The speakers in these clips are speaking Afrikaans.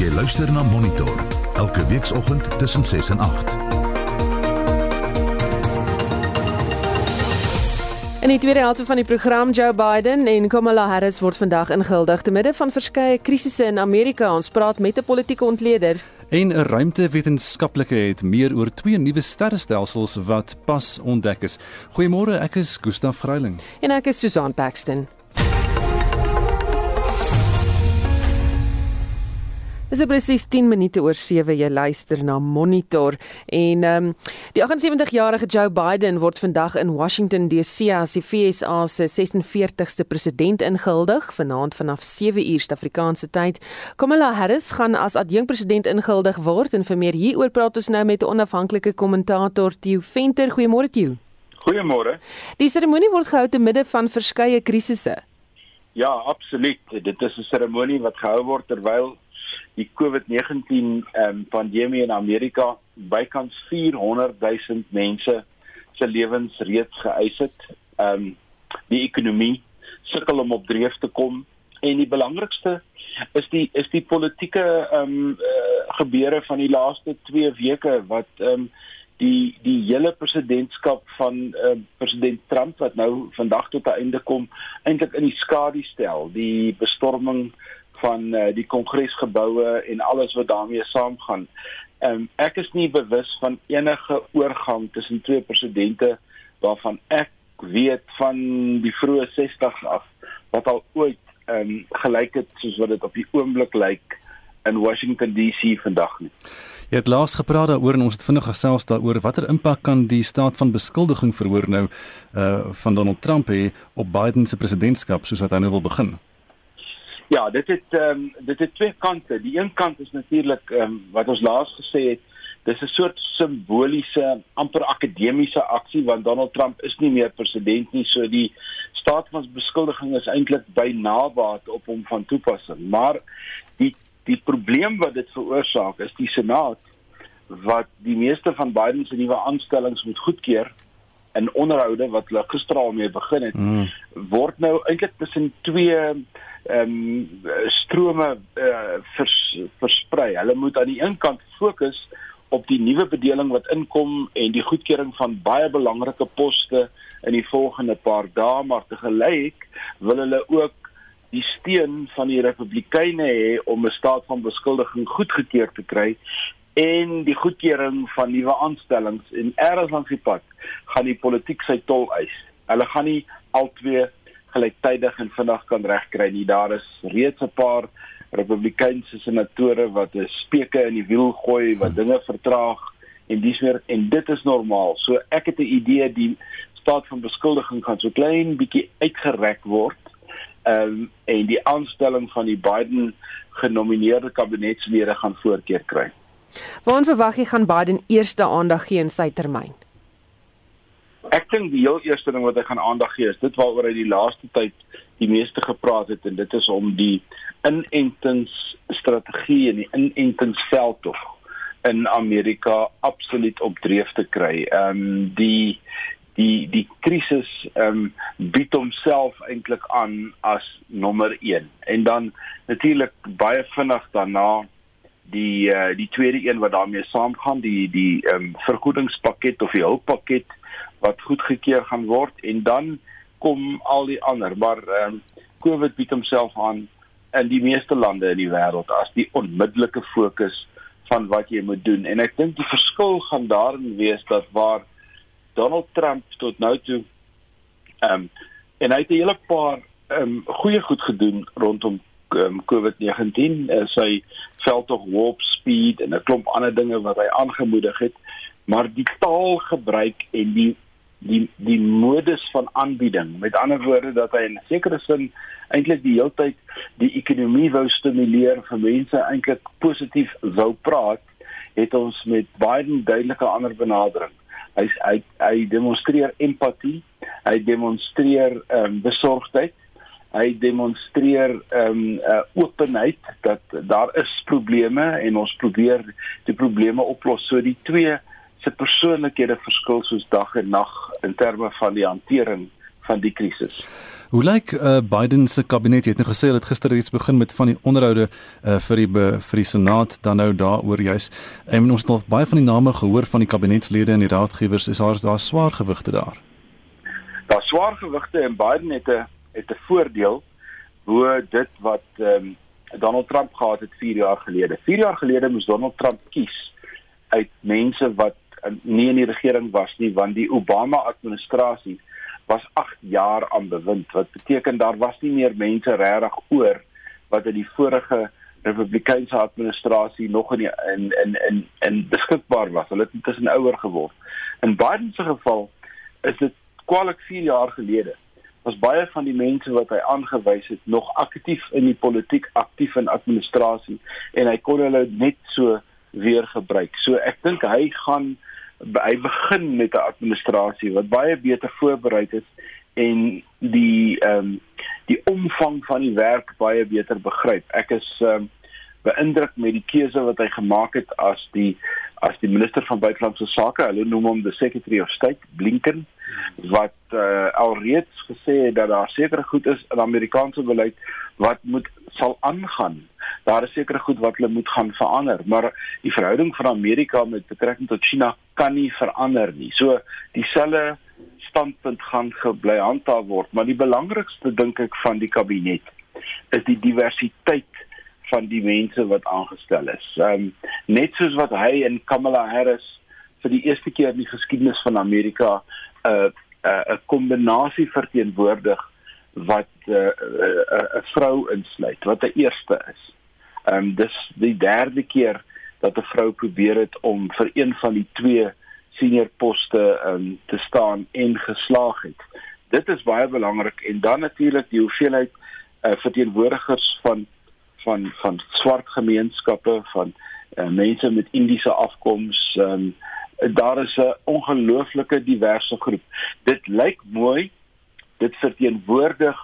Jy luister na Monitor elke weekoggend tussen 6 en 8. In die tweede helfte van die program Joe Biden en Kamala Harris word vandag ingehuldig te midde van verskeie krisisse in Amerika. Ons praat met 'n politieke ontleder. En 'n ruimtewetenskaplike het meer oor twee nuwe sterrestelsels wat pas ontdek is. Goeiemôre, ek is Gustaf Greiling. En ek is Susan Paxton. Dis presies 10 minute oor 7 jy luister na Monitor en ehm um, die 78-jarige Joe Biden word vandag in Washington DC as die FSA se 46ste president ingehuldig vanaand vanaf 7 uur Suid-Afrikaanse tyd. Kamala Harris gaan as adjunkpresident ingehuldig word en vir meer hieroor praat ons nou met 'n onafhanklike kommentator Theo Venter. Goeiemôre Theo. Goeiemôre. Die seremonie word gehou te midde van verskeie krisisse. Ja, absoluut. Dit is 'n seremonie wat gehou word terwyl die COVID-19 ehm um, pandemie in Amerika bykans 400 000 mense se lewens reeds geëis het. Ehm um, die ekonomie sukkel om op dreef te kom en die belangrikste is die is die politieke ehm um, uh, gebeure van die laaste 2 weke wat ehm um, die die hele presidentskap van uh, president Trump wat nou vandag tot 'n einde kom eintlik in die skadu stel die bestorming van uh, die kongresgeboue en alles wat daarmee saamgaan. Ehm um, ek is nie bewus van enige oorgang tussen twee presidente waarvan ek weet van die vroeë 60s af wat al ooit ehm um, gelyk het soos wat dit op die oomblik lyk in Washington DC vandag nie. Jy het laas gepraat daaroor en ons het vinnig gesels daaroor watter impak kan die staat van beskuldiging verhoor nou uh van Donald Trump hê op Biden se presidentskap soos wat hy nou wil begin. Ja, dit het ehm um, dit het twee kante. Die een kant is natuurlik ehm um, wat ons laas gesê het, dis 'n soort simboliese, amper akademiese aksie want Donald Trump is nie meer president nie, so die staat van beskuldiging is eintlik by nabaat op hom van toepassing. Maar die die probleem wat dit veroorsaak is die Senaat wat die meeste van Biden se nuwe aanstellings moet goedkeur in onderhoude wat hulle gister al mee begin het mm. word nou eintlik tussen twee ehm um, strome uh, vers, versprei. Hulle moet aan die een kant fokus op die nuwe bedeling wat inkom en die goedkeuring van baie belangrike poste in die volgende paar dae, maar te gelyk wil hulle ook die steun van die Republikeine hê om 'n staat van beskuldiging goedgekeur te kry en die goedkeuring van nuwe aanstellings en eers langs die pad gaan die politiek sy tol eis. Hulle gaan nie albei gelyktydig en vinnig kan regkry nie. Daar is reeds 'n paar Republikeinse senatore wat 'n speke in die wiel gooi wat dinge vertraag en dis meer en dit is normaal. So ek het 'n idee die staat van beskuldiging gaan so klein bietjie uitgerek word. Ehm um, en die aanstelling van die Biden genomineerde kabinetslede gaan voorkeur kry. Waar verwag jy gaan Biden eerste aandag gee in sy termyn? Ek dink die heel eerste ding wat hy gaan aandag gee is dit waaroor hy die laaste tyd die meeste gepraat het en dit is om die inentingsstrategie en die inentingsveldtog in Amerika absoluut op dreef te kry. Ehm um, die die die krisis ehm um, bied homself eintlik aan as nommer 1 en dan natuurlik baie vinnig daarna die uh, die tweede een wat daarmee saamgaan die die ehm um, vergoedingspakket of die hulppakket wat goedgekeur gaan word en dan kom al die ander. Maar ehm um, COVID bied homself aan in die meeste lande in die wêreld as die onmiddellike fokus van wat jy moet doen. En ek dink die verskil gaan daarin wees dat waar Donald Trump tot nou toe ehm um, en hy het 'n hele paar ehm um, goeie goed gedoen rondom um, COVID-19. Uh, sy veldtog warp speed en 'n klomp ander dinge wat hy aangemoedig het. Maar die taalgebruik en die die die modus van aanbieding. Met ander woorde dat hy in sekere sin eintlik die hele tyd die ekonomie wou stimuleer vir mense eintlik positief wou praat, het ons met baie duidelike ander benadering. Hy hy hy demonstreer empatie, hy demonstreer ehm um, besorgdheid, hy demonstreer ehm um, uh, openheid dat daar is probleme en ons probeer die probleme oplos. So die twee se persoonlikhede verskil soos dag en nag in terme van die hantering van die krisis. Hoe lyk uh, Biden se kabinet? Jy het nou gesê dat gister iets begin met van die onderhoude uh, vir die be, vir die Senaat dan nou daaroor juis. En ons het al baie van die name gehoor van die kabinetslede en die raadgewers. Is daar daar swaar gewigte daar? Daar swaar gewigte en Biden het 'n het 'n voordeel bo dit wat ehm um, Donald Trump gehad het 4 jaar gelede. 4 jaar gelede moes Donald Trump kies uit mense wat nie in die regering was nie want die Obama administrasie was 8 jaar aan bewind wat beteken daar was nie meer mense regtig oor wat in die vorige Republikeinse administrasie nog in die, in in in in beskikbaar was. Hulle het intussen ouer geword. In Biden se geval is dit kwaliek 4 jaar gelede. Was baie van die mense wat hy aangewys het nog aktief in die politiek, aktief in administrasie en hy kon hulle net so weer gebruik. So ek dink hy gaan hy begin met 'n administrasie wat baie beter voorberei is en die ehm um, die omvang van die werk baie beter begryp. Ek is ehm um, beïndruk met die keuse wat hy gemaak het as die as die minister van buitelandse sake, hulle noem hom the secretary of state, Blinken, wat uh, alreeds gesê het dat daar sekere goed is in Amerikaanse beleid wat moet sal aangaan daar is sekere goed wat hulle moet gaan verander, maar die verhouding van Amerika met betrekking tot China kan nie verander nie. So dieselfde standpunt gaan gebly handhaaf word, maar die belangrikste dink ek van die kabinet is die diversiteit van die mense wat aangestel is. Ehm um, net soos wat hy en Kamala Harris vir die eerste keer in die geskiedenis van Amerika 'n uh, 'n uh, 'n kombinasie verteenwoordig wat 'n uh, uh, uh, uh, vrou insluit, wat 'n eerste is. Ehm um, dis die derde keer dat 'n vrou probeer het om vir een van die twee senior poste um, te staan en geslaag het. Dit is baie belangrik en dan natuurlik die hoeveelheid uh, verteenwoordigers van van van swart gemeenskappe van uh, mense met Indiese afkoms um, daar is 'n ongelooflike diverse groep. Dit lyk mooi. Dit verteenwoordig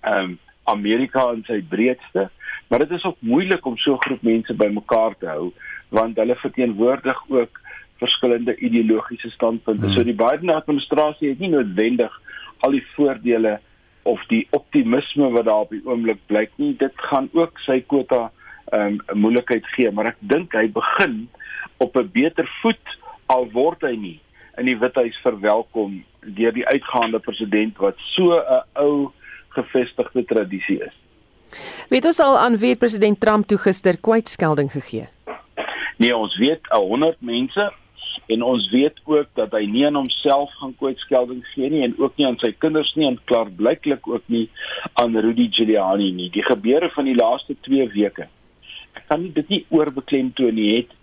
ehm um, Amerika in sy breedste, maar dit is ook moeilik om so 'n groep mense bymekaar te hou want hulle verteenwoordig ook verskillende ideologiese standpunte. Hmm. So die Biden administrasie het nie noodwendig al die voordele of die optimisme wat daar op die oomblik blyk nie. Dit gaan ook sy kwota ehm, um, moeilikheid gee, maar ek dink hy begin op 'n beter voet al word hy nie in die Withuis verwelkom deur die uitgaande president wat so 'n ou gevestigde tradisie is. Weet ons al aan wie president Trump toe gister kwytskelding gegee? Nee, ons weet 100 mense en ons weet ook dat hy nie aan homself gaan kwytskelding gee nie en ook nie aan sy kinders nie en klaar blyklik ook nie aan Rudy Giuliani nie. Die gebeure van die laaste 2 weke. Ek kan nie dit nie oorbeklemtoon nie het.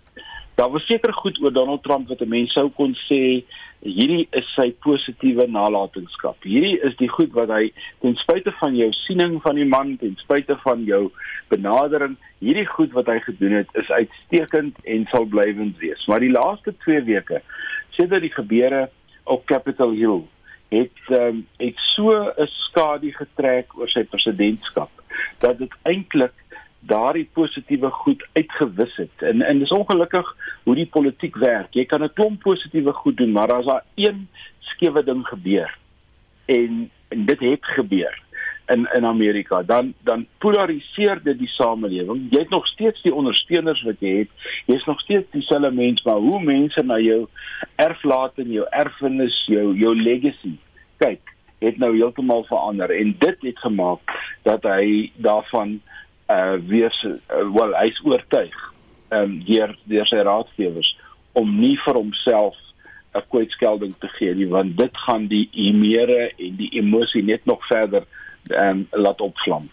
Daar was seker goed oor Donald Trump wat 'n mens sou kon sê hierdie is sy positiewe nalatenskap. Hierdie is die goed wat hy ten spyte van jou siening van die man, ten spyte van jou benadering, hierdie goed wat hy gedoen het is uitstekend en sal blywend wees. Maar die laaste 2 weke, sedert die gebeure op Capitol Hill, het um, het so 'n skadu getrek oor sy presidentskap dat dit eintlik daardie positiewe goed uitgewis het. En en dis ongelukkig hoe die politiek werk. Jy kan 'n klomp positiewe goed doen, maar as daar een skewe ding gebeur en en dit het gebeur in in Amerika, dan dan polariseer dit die samelewing. Jy het nog steeds die ondersteuners wat jy het. Jy's nog steeds dieselfde mens, maar hoe mense na jou erflate en jou erfenis, jou jou legacy kyk, het nou heeltemal verander en dit het gemaak dat hy daarvan uh weer uh, wel hy's oortuig um deur deur sy raadgewers om nie vir homself 'n kwytskelding te gee nie want dit gaan die emere en die emosie net nog verder um laat opvlam.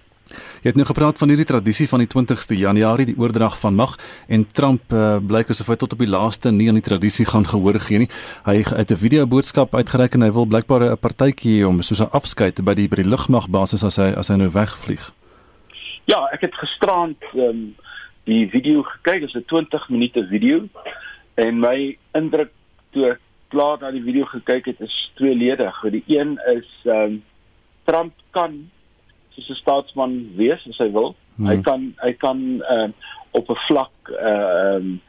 Jy het nou gepraat van hierdie tradisie van die 20ste Januarie, die oordrag van mag en Trump uh, blyk asof hy tot op die laaste nie aan die tradisie gaan gehoor gee nie. Hy het 'n video boodskap uitgereik en hy wil blykbaar 'n partytjie om soos 'n afskeid by die by die lugmagbasis as hy as hy nou wegvlieg. Ja, ek het gisterand ehm um, die video gekyk, dit is 'n 20 minute video en my indruk toe ek klaar na die video gekyk het is tweeledig. Die een is ehm um, Trump kan soos 'n staatsman wees as hy wil. Hmm. Hy kan hy kan ehm uh, op 'n vlak ehm uh,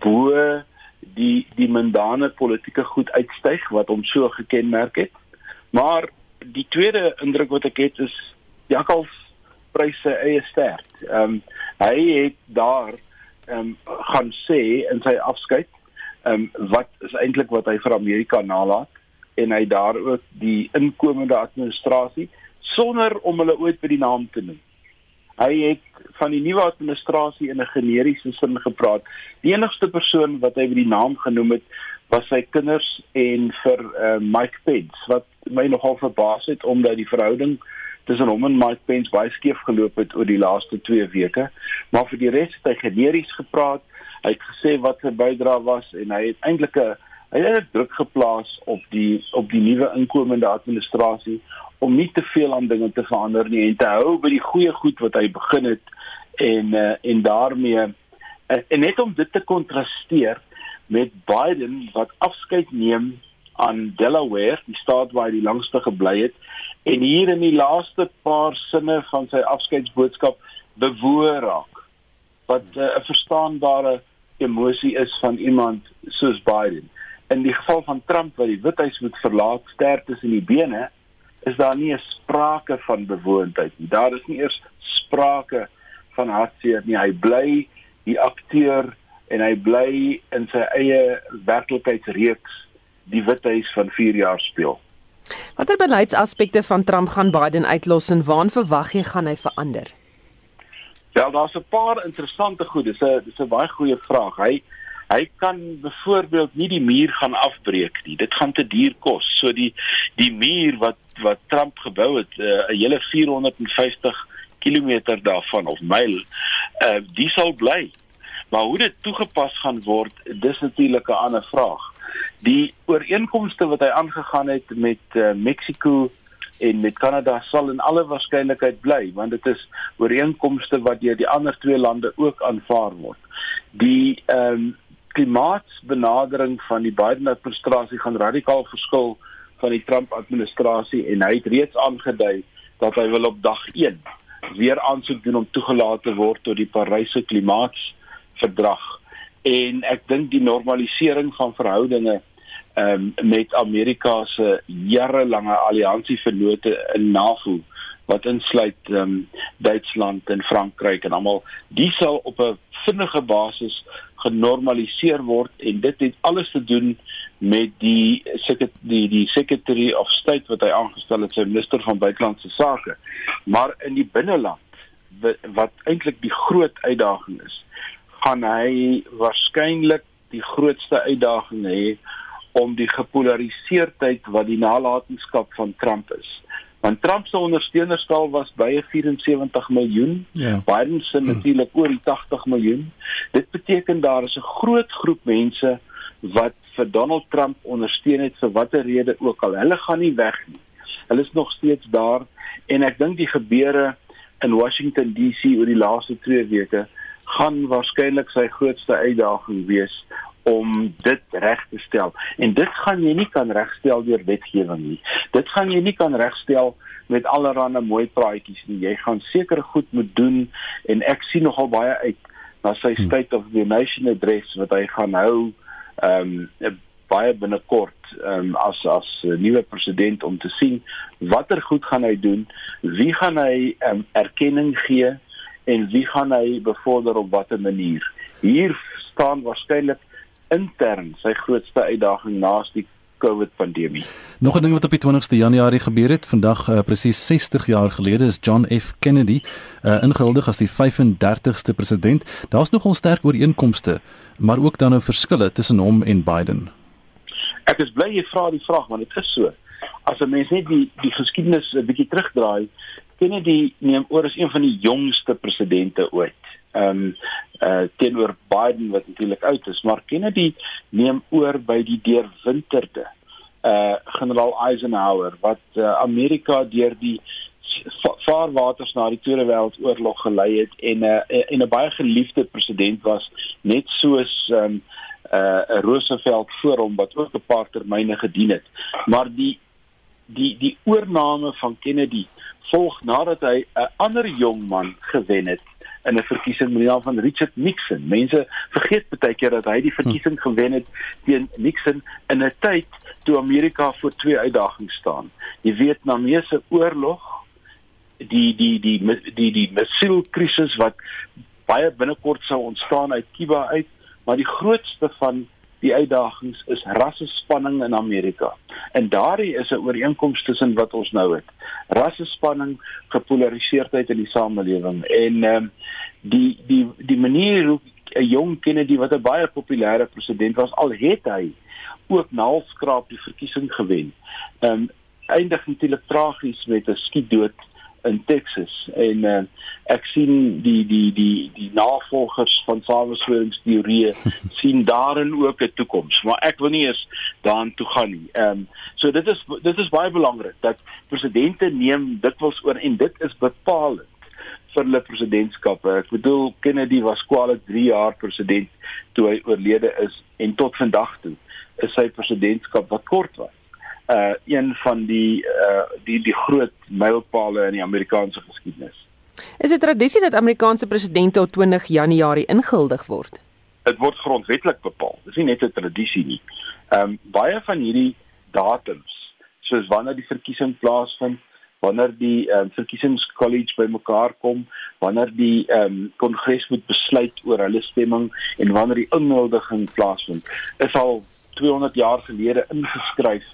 bo die die mundane politieke goed uitstyg wat hom so gekenmerk het. Maar die tweede indruk wat ek het is Jakals prys sy eie sterk. Ehm um, hy het daar ehm um, gaan sê in sy afskeid ehm um, wat is eintlik wat hy vir Amerika nalat en hy daar ook die inkomende administrasie sonder om hulle ooit by die naam te noem. Hy het van die nuwe administrasie in 'n generiese sin gepraat. Die enigste persoon wat hy by die naam genoem het, was sy kinders en vir uh, Mike Pence wat my nogal verbaas het omdat die verhouding tussen hom en Mike Pence baie skeef geloop het oor die laaste 2 weke. Maar vir die res het hy generies gepraat. Hy het gesê wat sy bydrae was en hy het eintlik 'n hy het druk geplaas op die op die nuwe inkomende administrasie om nie te veel aan dinge te verander nie en te hou by die goeie goed wat hy begin het en uh, en daarmee uh, en net om dit te kontrasteer met Biden wat afskeid neem aan Delaware, die staat waar hy die langste gebly het en hier in die laaste paar sinne van sy afskeidsboodskap bewoor raak wat eh, 'n uh, verstaanbare emosie is van iemand soos Biden. In die geval van Trump wat die Withuis moet verlaat sterk tussen die bene, is daar nie 'n sprake van bewoondheid nie. Daar is nie eers sprake van hartseer nie. Hy bly die akteur en hy bly in sy eie werklikheidsreeks die Withuis van 4 jaar speel. Watter beleidsaspekte van Trump gaan Biden uitlos en waar verwag jy gaan hy verander? Wel, daar's 'n paar interessante goed. Dis 'n dis 'n baie goeie vraag. Hy hy kan byvoorbeeld nie die muur gaan afbreek nie. Dit gaan te duur kos. So die die muur wat wat Trump gebou het, eh, 'n uh, hele 450 km daarvan of myl, uh, die sal bly. Maar hoe dit toegepas gaan word, dis natuurlik 'n ander vraag. Die ooreenkomste wat hy aangegaan het met uh, Mexico en met Kanada sal in alle waarskynlikheid bly want dit is ooreenkomste wat deur die ander twee lande ook aanvaar word. Die ehm um, klimaatsbenadering van die Biden administrasie gaan radikaal verskil van die Trump administrasie en hy het reeds aangedui dat hy wil op dag 1 weer aansoek doen om toegelaat te word tot die Paryse klimaatsverdrag en ek dink die normalisering van verhoudinge um, met Amerika se jarelange alliansievernote in NAVO wat insluit um, Duitsland en Frankryk en almal die sal op 'n vinnige basis genormaliseer word en dit het alles te doen met die die die secretary of state wat hy aangestel het sy minister van buitelandse sake. Maar in die binneland wat eintlik die groot uitdaging is gaan hy waarskynlik die grootste uitdaging hê om die gepolariseerdheid wat die nalatenskap van Trump is. Want Trump se ondersteunerstal was baie 74 miljoen. Ja. Biden se hmm. natuurlik oor die 80 miljoen. Dit beteken daar is 'n groot groep mense wat vir Donald Trump ondersteun het vir watter rede ook al. Hulle gaan nie weg nie. Hulle is nog steeds daar en ek dink die gebeure in Washington DC oor die laaste 2 weke gaan waarskynlik sy grootste uitdaging wees om dit reg te stel. En dit gaan jy nie kan regstel deur wetgewing nie. Dit gaan jy nie kan regstel met allerlei mooi praatjies nie. Jy gaan seker goed moet doen en ek sien nogal baie uit na sy hmm. State of the Nation address wat hy gaan hou ehm um, baie binnekort ehm um, as as nuwe president om te sien watter goed gaan hy doen, wie gaan hy ehm um, erkenning gee en wie gaan hy bevorder op watter manier. Hier staan waarskynlik intern sy grootste uitdaging naas die COVID pandemie. Nog 'n ding wat op die 20ste Januarie gebeur het, vandag uh, presies 60 jaar gelede is John F Kennedy uh, ingehuldig as die 35ste president. Daar's nogal sterk ooreenkomste, maar ook dan 'n verskille tussen hom en Biden. Ek is bly jy vra die vraag want dit is so. As 'n mens net die die geskiedenis 'n bietjie terugdraai, Kennedy neem oor as een van die jongste presidente ooit. Ehm um, uh teenoor Biden wat natuurlik oud is, maar Kennedy neem oor by die deurwinterde uh generaal Eisenhower wat uh, Amerika deur die vaarwaters na die Tweede Wêreldoorlog gelei het en 'n uh, en 'n baie geliefde president was net soos ehm um, uh Roosevelt voor hom wat ook 'n paar termyne gedien het. Maar die die die oorneem van Kennedy volg nadat hy 'n ander jong man gewen het in 'n verkiesing met die naam van Richard Nixon. Mense vergeet baie keer dat hy die verkiesing gewen het teen Nixon in 'n tyd toe Amerika voor twee uitdagings staan. Die Vietnamese oorlog, die die die die die, die missielkrisis wat baie binnekort sou ontstaan uit Kuba uit, maar die grootste van die uitdagings is rassespanning in Amerika. En daardie is 'n ooreenkoms tussen wat ons nou het. Rassespanning, gepolariseerdheid in die samelewing en ehm um, die die die manier hoe 'n jong Kennedy wat 'n baie populêre president was al het hy ook naalskraap die verkiesing gewen. Ehm um, eindig natuurlik tragies met 'n skietdood in Texas en uh, ek sien die die die die navolgers van samesweringsteorieë sien daarin ook 'n toekoms maar ek wil nie eens daaraan toe gaan nie. Ehm um, so dit is dit is baie belangrik dat presidente neem dikwels oor en dit is bepalend vir hulle presidentskappe. Ek bedoel Kennedy was kwaliteit 3 jaar president toe hy oorlede is en tot vandag toe is sy presidentskap wat kort was uh een van die uh die die groot mylpale in die Amerikaanse geskiedenis. Is dit tradisie dat Amerikaanse presidente op 20 Januarie ingehuldig word? Dit word grondwetlik bepaal. Dis nie net 'n tradisie nie. Ehm um, baie van hierdie datums, soos wanneer die verkiesing plaasvind, wanneer die ehm um, verkiesingskollege bymekaar kom, wanneer die ehm um, kongres moet besluit oor hulle stemming en wanneer die inhuldiging plaasvind, is al 200 jaar gelede ingeskryf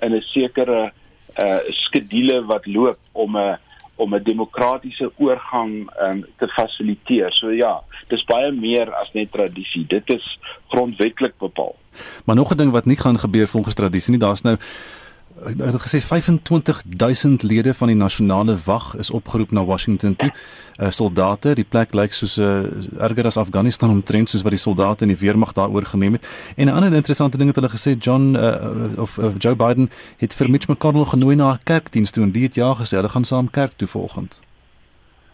in 'n sekere uh skedule wat loop om 'n om 'n demokratiese oorgang um, te fasiliteer. So ja, dis baie meer as net tradisie. Dit is grondwetlik bepaal. Maar nog 'n ding wat nie gaan gebeur volgens tradisie nie, daar's nou Hulle het gesê 25000 lede van die nasionale wag is opgeroep na Washington toe. Uh, soldate, die plek lyk soos 'n uh, erger as Afghanistan omtrent soos wat die soldate in die weermag daaroor geneem het. En 'n ander interessante ding het hulle gesê John uh, of, of Joe Biden het vir Mitch McConnell genooi na 'n kerkdiens toe en die het ja gesê hulle gaan saam kerk toe volgend.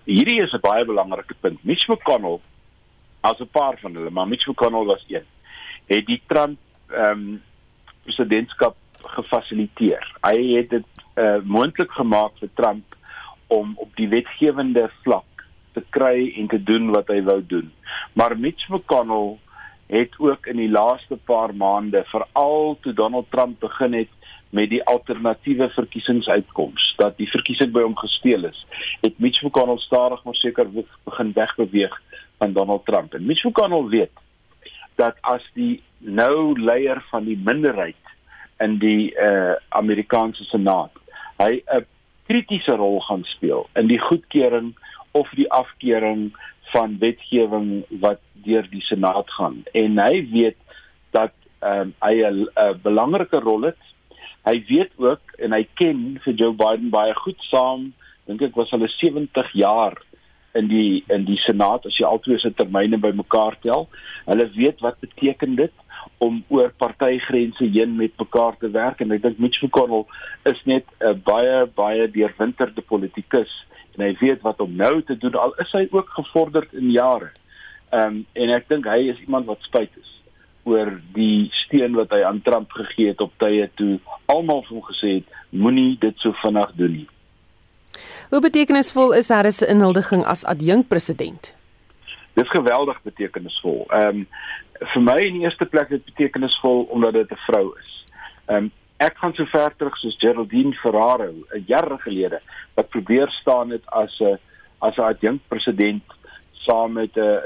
Hierdie is 'n baie belangrike punt. Mitch McConnell as 'n paar van hulle, maar Mitch McConnell was een. Het die Trump ehm um, presidentskap gefasiliteer. Hy het dit uh, moontlik gemaak vir Trump om op die wetgewende vlak te kry en te doen wat hy wou doen. Maar Mitch McConnell het ook in die laaste paar maande, veral toe Donald Trump begin het met die alternatiewe verkiesingsuitkoms dat die verkiesing by hom gesteel is, het Mitch McConnell stadig maar seker begin wegbeweeg van Donald Trump. En Mitch McConnell weet dat as die nou leier van die minderheid in die uh Amerikaanse Senaat. Hy 'n kritiese rol gaan speel in die goedkeuring of die afkeuring van wetgewing wat deur die Senaat gaan. En hy weet dat ehm um, hy 'n belangrike rol het. Hy weet ook en hy ken vir Joe Biden baie goed saam. Dink ek was hulle 70 jaar in die in die Senaat as jy altyd se termyne bymekaar tel. Hulle weet wat beteken dit om oor partygrense heen met mekaar te werk en ek dink Mitch McConnell is net 'n baie baie deurwinterde politikus en hy weet wat om nou te doen al is hy ook gevorderd in jare. Ehm um, en ek dink hy is iemand wat spyt is oor die steun wat hy aan Trump gegee het op tye toe almal vir hom gesê het moenie dit so vinnig doen nie. Hoe betekenisvol is Harris se inhuldiging as adjunkpresident? Dis geweldig betekenisvol. Ehm um, vir my in die eerste plek dit betekenisvol omdat dit 'n vrou is. Ehm um, ek gaan so ver terug soos Geraldine Ferraro 'n jaar gelede wat probeer staan het as 'n as 'n adjunkt president saam met 'n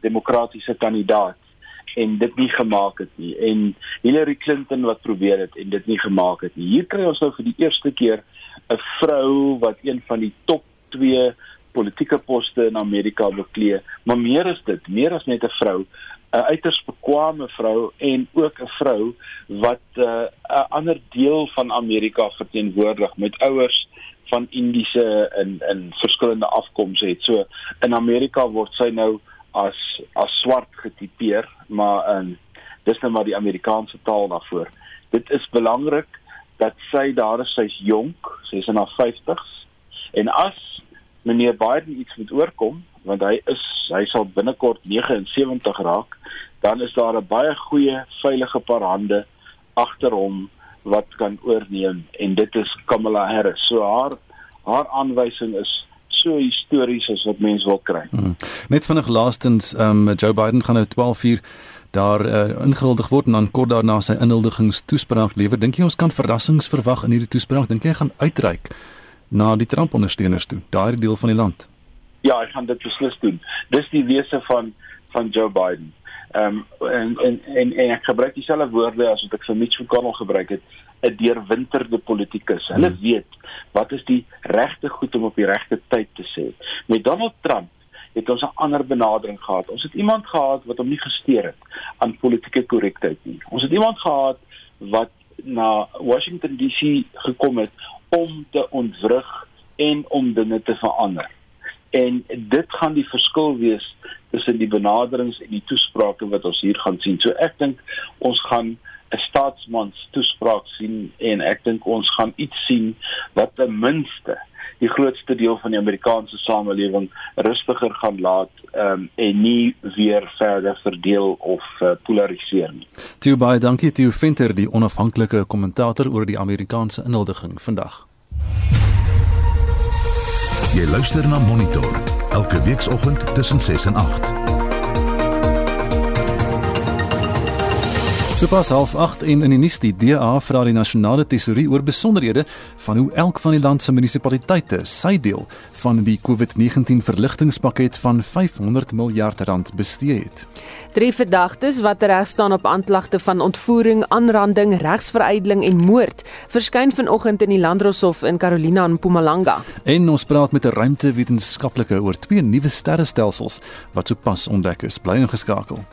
demokratiese kandidaat en dit nie gemaak het nie en Hillary Clinton wat probeer het en dit nie gemaak het nie. Hier kry ons nou vir die eerste keer 'n vrou wat een van die top 2 politieke poste in Amerika beklee, maar meer is dit, meer as net 'n vrou, 'n uiters bekwame vrou en ook 'n vrou wat uh, 'n uh, ander deel van Amerika verteenwoordig met ouers van Indiese en en verskillende afkomste het. So in Amerika word sy nou as as swart getipeer, maar in um, dis nou maar die Amerikaanse taal daarvoor. Dit is belangrik dat sy daar is, sy's jonk, sy's in haar 50s en as meneer Biden iets moet oorkom, want hy is hy sal binnekort 79 raak, dan is daar 'n baie goeie veilige paar hande agter hom wat kan oorneem en dit is Kamala Harris. So haar haar aanwysing is so histories as wat mense wil kry. Hmm. Net vinnig laastens, ehm um, Joe Biden gaan nou 12 uur daar uh, ingehuldig word en dan kort daarna sy inhuldigingstoespraak lewer. Dink jy ons kan verrassings verwag in hierdie toespraak? Dink jy hy gaan uitreik na die Trump ondersteuners toe, daardie deel van die land? Ja, hy gaan dit beslis doen. Dis die wese van van Joe Biden. Ehm um, en, en en en ek gebruik dieselfde woorde as wat ek vir Mitch McConnell gebruik het, 'n deurwinterde politikus. Hulle hmm. weet wat is die regte goed om op die regte tyd te sê. Met Donald Trump het ons 'n ander benadering gehad. Ons het iemand gehad wat hom nie gesteer het aan politieke korrektheid nie. Ons het iemand gehad wat na Washington DC gekom het om te ontwrig en om dinge te verander. En dit gaan die verskil wees tussen die benaderings en die toesprake wat ons hier gaan sien. So ek dink ons gaan 'n staatsmans toespraak sien en ek dink ons gaan iets sien wat ten minste die grootste deel van die Amerikaanse samelewing rustiger gaan laat um, en nie weer verder verdeel of uh, polariseer nie. Toe baie dankie Theo Venter die onafhanklike kommentator oor die Amerikaanse inhuldiging vandag. Jy luister na Monitor elke weekoggend tussen 6 en 8. Sopas half 8 en in die nuus die DA vra die nasionale tesourie oor besonderhede van hoe elk van die land se munisipaliteite sy deel van die COVID-19 verligtingspakket van 500 miljard rand bestee het. Drie verdagtes wat reg staan op aanklagte van ontvoering, aanranding, regsveruideling en moord verskyn vanoggend in die Landdroshof in Carolina in Mpumalanga. En ons praat met 'n ruimtewetenskaplike oor twee nuwe sterrestelsels wat sopas ontdek is. Bly ingeskakel.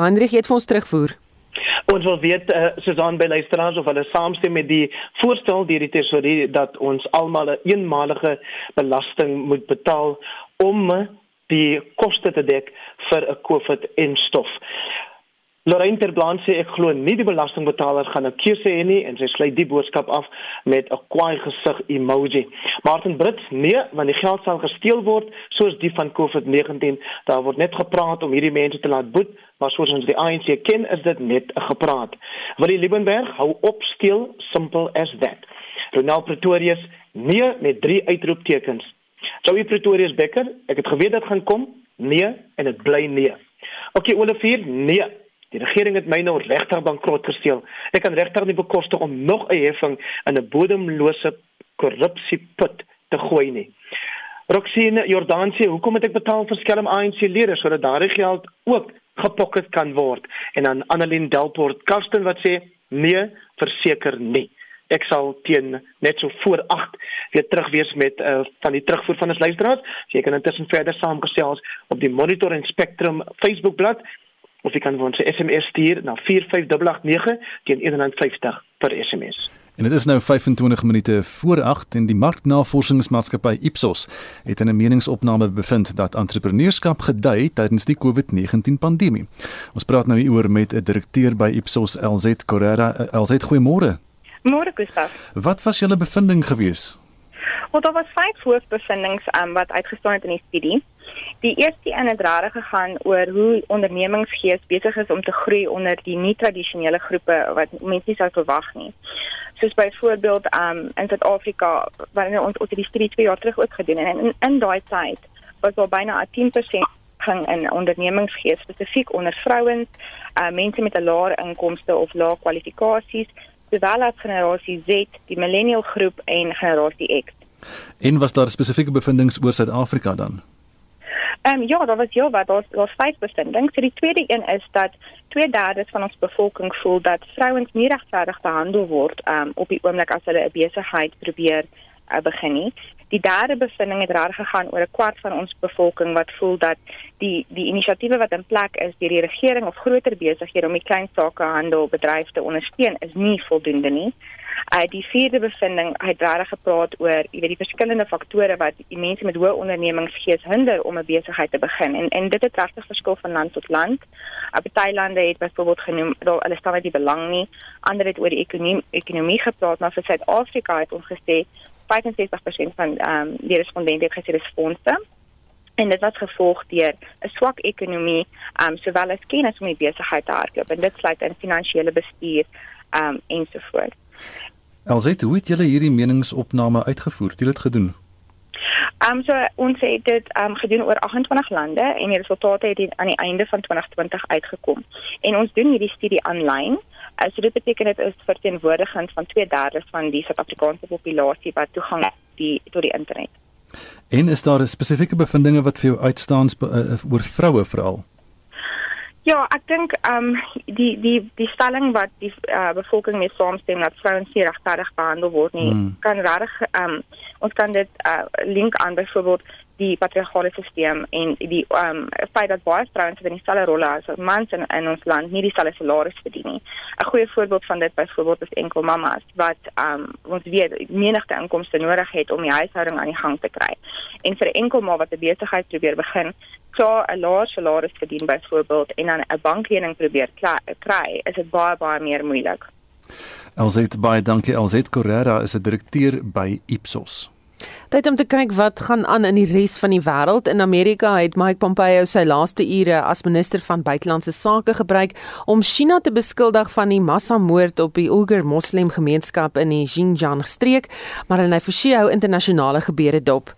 Hendrik het vir ons terugvoer. Ons wil weet uh, Susan by luisteraars of hulle saamstem met die voorstel deur die tesourier dat ons almal 'n eenmalige belasting moet betaal om die koste te dek vir 'n COVID-instof. Lorraine Terblanc sê ek glo nie die belastingbetaler gaan 'n keuse hê nie en sy sluit die boodskap af met 'n kwaai gesig emoji. Martin Brits, nee, want die geld sal gesteel word soos die van COVID-19. Daar word net gepraat om hierdie mense te laat boet, maar soos ons die ANC ken, is dit net 'n gepraat. Willie Liebenberg, hou op steel, simple as that. Ronald Pretorius, nee met drie uitroeptekens. Joey Pretorius Becker, ek het geweet dit gaan kom. Nee en dit bly nee. Okay, Olivier, nee. Die regering het my nou regtig bankrot gesteel. Ek kan regtig nie bekostig om nog 'n heffing in 'n bodemlose korrupsieput te gooi nie. Roxine Jordansie, hoekom moet ek betaal vir skelm ANC-lede sodat daardie geld ook gepocket kan word? En dan Annelien Delport Karsten wat sê nee, verseker nie. Ek sal teen net so voor 8 weer terug wees met uh, van die terugvoer van ons luisteraars. So jy kan intussen verder saamgesels op die Monitor en Spectrum Facebookblad of jy kan ons SMS stuur na 45889 teen R1.50 per SMS. En dit is nou 25 minute voor 8 en die marknavorsingsmaatskappy Ipsos het in 'n meningsopname bevind dat entrepreneurskap gedei tydens die COVID-19 pandemie. Ons praat nou hieroor met 'n direkteur by Ipsos, LZ Correra. LZ, goeiemôre. Môre, Gustav. Wat was julle bevinding geweest? Wel, daar was vyf hoofbevindings um, wat uitgestaan het in die studie. Die eerste een het reg gegaan oor hoe ondernemingsgees besig is om te groei onder die nie-tradisionele groepe wat mense nie sou verwag nie. Soos byvoorbeeld um in Suid-Afrika wanneer ons oor die studie 2 jaar terug ook gedoen en in, in daai tyd was daar byna 10% gang in ondernemingsgees spesifiek onder vrouens, uh, mense met 'n lae inkomste of lae kwalifikasies, sowel as generasie Z, die millennial groep en generasie X. En was daar spesifieke bevindinge oor Suid-Afrika dan? Ehm um, ja, daar was ja, wat daar daar vyf bevindinge. So die tweede een is dat 2/3 van ons bevolking voel dat vrouens nie regverdig behandel word ehm um, op die oomblik as hulle 'n besigheid probeer begin nie. Die derde bevinding het reg gegaan oor 'n kwart van ons bevolking wat voel dat die die inisiatiewe wat in plek is deur die regering of groter besighede om die klein sakehandel bedryf te ondersteun is nie voldoende nie. Uh die vierde bevinding het reg gepraat oor jy weet die verskillende faktore wat die mense met hoë ondernemingsgees hinder om 'n besigheid te begin en en dit het regtig verskil van land tot land. Uh party lande het byvoorbeeld genoem dat hulle staan net die belang nie. Ander het oor die ekonomie ekonomie gepraat maar vir Suid-Afrika het ons gesê 65% van ehm um, die respondente het gesê dis fondse en dit was gevolg deur 'n swak ekonomie ehm um, sowel as kennis om die besigheid te hardloop en dit sluit in finansiële bestuur ehm um, ensovoorts. Alsit, hoe het julle hierdie meningsopname uitgevoer? Het julle dit gedoen? Ehm um, so ons het dit ehm um, gedoen oor 28 lande en die resultate het aan die einde van 2020 uitgekom. En ons doen hierdie studie aanlyn. Uh, so dit beteken dit is verteenwoordigend van 2/3 van die Suid-Afrikaanse populasie wat toegang het die tot die internet. En is daar spesifieke bevindinge wat vir jou uitstaan uh, oor vroue veral? Ja, ek dink ehm um, die die die stelling wat die uh, bevolking mee saamstem dat vrouens nie regtig behandel word nie, hmm. kan regtig ehm um, ons kan dit uh, link aan byvoorbeeld die patriargale stelsel en die ehm um, feit dat baie vrouens in dieselfde rolle as mans in, in ons land nie dieselfde salaris verdien nie. 'n Goeie voorbeeld van dit byvoorbeeld is enkel mammas wat ehm um, ons weet menigte inkomste nodig het om die huishouding aan die gang te kry. En vir 'n enkel ma wat 'n besigheid probeer begin, so 'n laer salaris verdien byvoorbeeld en dan 'n banklening probeer kry, is dit baie baie meer moeilik. Elzet baie dankie Elzet Correra is 'n direkteur by Ipsos. Tyd om te kyk wat gaan aan in die res van die wêreld. In Amerika het Mike Pompeo sy laaste ure as minister van buitelandse sake gebruik om China te beskuldig van die massamoord op die Uyghur Moslem gemeenskap in die Xinjiang streek, maar hy verseë hou internasionale gebeure dop.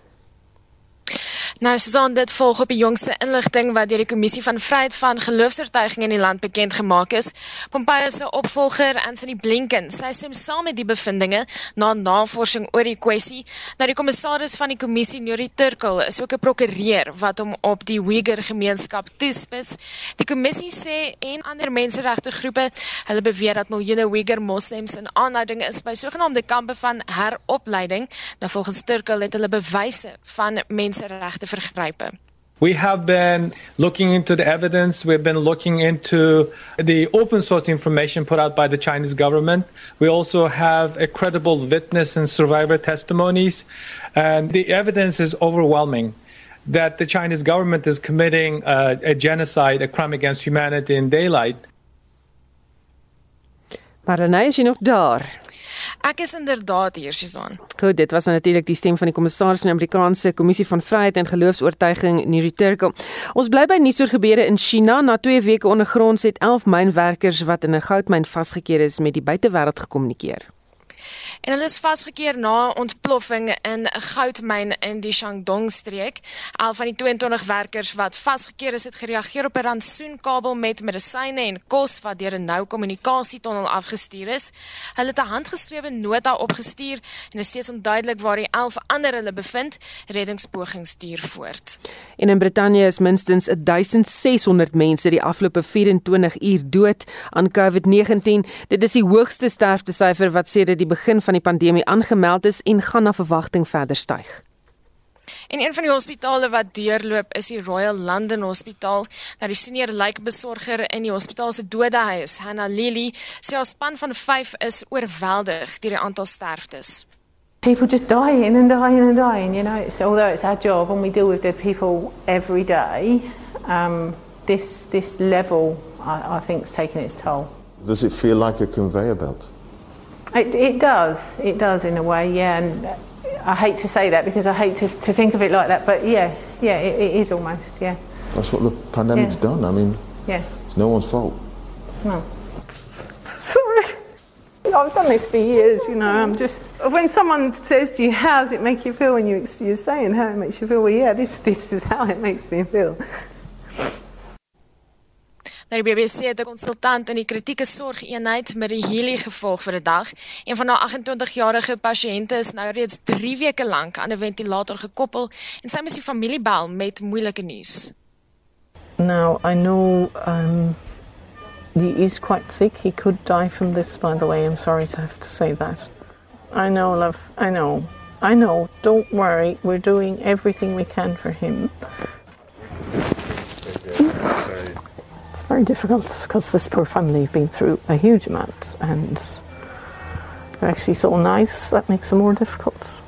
Nou Susan, dit volg op die jongste inligting wat deur die Kommissie van Vryheid van Geloofs-oortuiging in die land bekend gemaak is. Pompeo se opvolger, Anthony Blinken, sy stem saam met die bevindinge na navorsing oor die kwessie. Nou die kommissaris van die kommissie, Nuri Turkel, is ook 'n prokureur wat hom op die Uyghur gemeenskap toespits. Die kommissie sê en ander menseregte groepe, hulle beweer dat miljoene Uyghur moslems in aanhouding is by sogenaamde kampe van heropleiding. Nou volgens Turkel het hulle bewyse van menseregte vergrype. We have been looking into the evidence. We've been looking into the open source information put out by the Chinese government. We also have a credible witness and survivor testimonies. And the evidence is overwhelming that the Chinese government is committing uh, a genocide, a crime against humanity in daylight. Maar dan is jy nog daar. Ek is inderdaad hier, Susan. Goed, dit was natuurlik die stem van die kommissaris van die Amerikaanse Kommissie van Vryheid en Geloofs-oortuiging, Nuri Turkel. Ons bly by nuus oor gebeure in China. Na 2 weke ondergronds het 11 mynwerkers wat in 'n goudmyn vasgekeer is met die buitewêreld gekommunikeer. En hulle is vasgekeer na ontploffing in 'n goudmyn in die Shandong streek. Al van die 22 werkers wat vasgekeer is, het gereageer op 'n rantsoenkabel met medisyne en kos wat deur 'n nou kommunikasietonnel afgestuur is. Hulle het 'n handgeskrewe nota opgestuur en is steeds onduidelik waar die 11 ander hulle bevind. Reddingspogings stuur voort. En in Brittanje is minstens 1600 mense die afgelope 24 uur dood aan COVID-19. Dit is die hoogste sterftesyfer wat sedert die begin van die pandemie aangemeld is en gaan na verwagting verder styg. En een van die hospitale wat deurloop is die Royal London Hospitaal. Nou die senior lijkbesorger in die hospitaal se dodehuis, Hannah Lily, sê haar span van 5 is oorweldig deur die aantal sterftes. People just dying and dying and dying, you know. It's, although it's our job and we deal with dead people every day, um, this this level, I, I think, is taking its toll. Does it feel like a conveyor belt? It, it does. It does in a way, yeah. And I hate to say that because I hate to, to think of it like that, but yeah, yeah, it, it is almost, yeah. That's what the pandemic's yeah. done. I mean, yeah, it's no one's fault. No. Sorry. I've done this for years, you know. I'm just when someone says to you, "How does it make you feel?" when you you're saying how it makes you feel, well, yeah, this this is how it makes me feel. Nou die BBC het 'n konsultant in die kritieke sorgeenheid met die Healy gevolg vir 'n dag. Een van haar 28-jarige pasiënte is nou reeds 3 weke lank aan 'n ventilator gekoppel en sy moet sy familie bel met moeilike nuus. Now, I know um he is quite sick. He could die from this by the way. I'm sorry to have to say that. I know, love. I know. I know. Don't worry. We're doing everything we can for him. Very difficult because this poor family have been through a huge amount and they're actually so nice that makes it more difficult.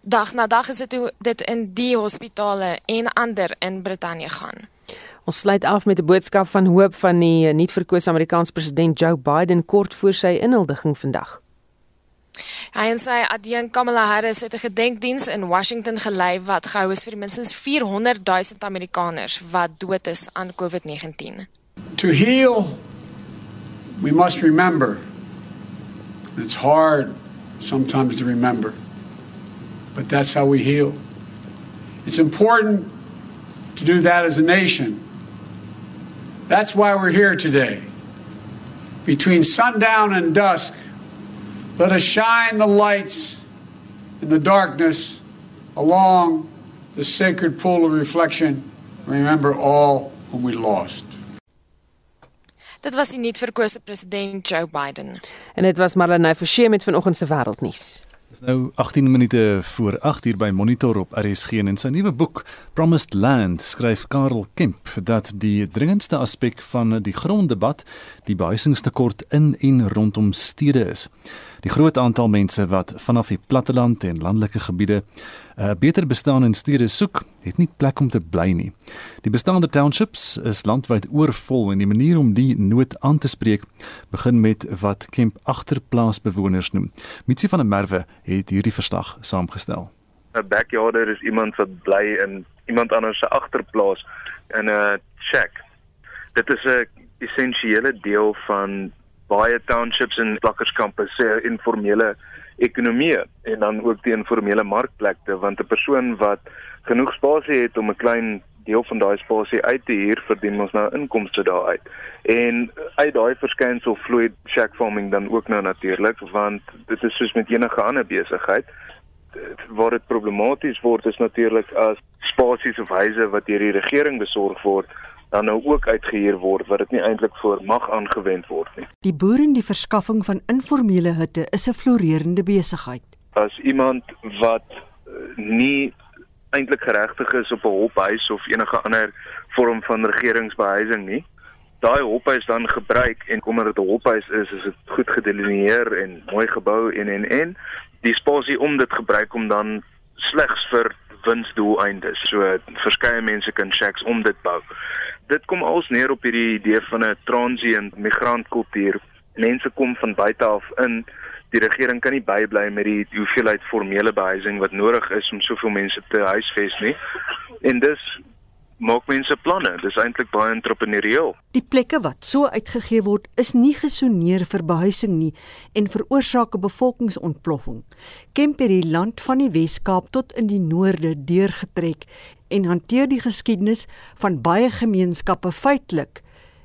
Dag na dag is dit dit in die hospitale en ander in Brittanje gaan. Ons sluit af met 'n boodskap van hoop van die nuut verkose Amerikaanse president Joe Biden kort voor sy inhuldiging vandag. Hy en sy adjunk Kamala Harris het 'n gedenkdiens in Washington gelei wat gehou is vir minstens 400 000 Amerikaners wat dood is aan COVID-19. To heal we must remember It's hard sometimes to remember, but that's how we heal. It's important to do that as a nation. That's why we're here today. Between sundown and dusk, let us shine the lights in the darkness along the sacred pool of reflection. Remember all whom we lost. Dit was die nuutverkose president Joe Biden. En dit was Marlene Forsie met vanoggend se wêreldnuus. Dis nou 18 minute voor 8 uur by Monitor op RSG en in sy nuwe boek Promised Land skryf Karel Kemp dat die dringendste aspek van die gronddebat die behuisingstekort in en rondom stede is. Die groot aantal mense wat vanaf die platteland en landelike gebiede 'n uh, beter bestaan in stede soek, het nie plek om te bly nie. Die bestaande townships is landwyd oorvol en die manier om die nood aan te spreek begin met wat Kemp agterplaasbewoners noem. Mitsi van der Merwe het hierdie verslag saamgestel. 'n Backyarder is iemand wat bly in iemand anders se agterplaas in 'n shack. Dit is 'n essensiële deel van baie townships en plakkerskampe se informele ekonomie en dan ook die informele markplekte want 'n persoon wat genoeg spasie het om 'n klein deel van daai spasie uit te huur verdien ons nou inkomste daaruit. En uit daai verskynsel vloei shack farming dan ook nou natuurlik want dit is soos met enige ander besigheid waar dit problematies word is natuurlik as spasies of huise wat deur die regering besorg word dan nou ook uitgehuur word wat dit nie eintlik voor mag aangewend word nie. Die boer en die verskaffing van informele hutte is 'n floreerende besigheid. As iemand wat uh, nie eintlik geregtig is op 'n hophuis of enige ander vorm van regeringsbehuising nie, daai hophuis dan gebruik en kom dit 'n hophuis is, is dit goed gedelineer en mooi gebou en en en die spasie om dit gebruik om dan slegs vir winsdoeleindes. So verskeie mense kan shacks om dit bou dit kom als neer op hierdie idee van 'n transient migrantkultuur. Mense kom van buite af in. Die regering kan nie bybly met die hoeveelheid formele behuising wat nodig is om soveel mense te huisves nie. En dis maak mense planne. Dis eintlik baie entrepreneurieel. Die plekke wat so uitgegee word, is nie gesoneer vir behuising nie en veroorsaak 'n bevolkingsontploffing. Kemp het die land van die Wes-Kaap tot in die noorde deurgetrek en hanteer die geskiedenis van baie gemeenskappe feitelik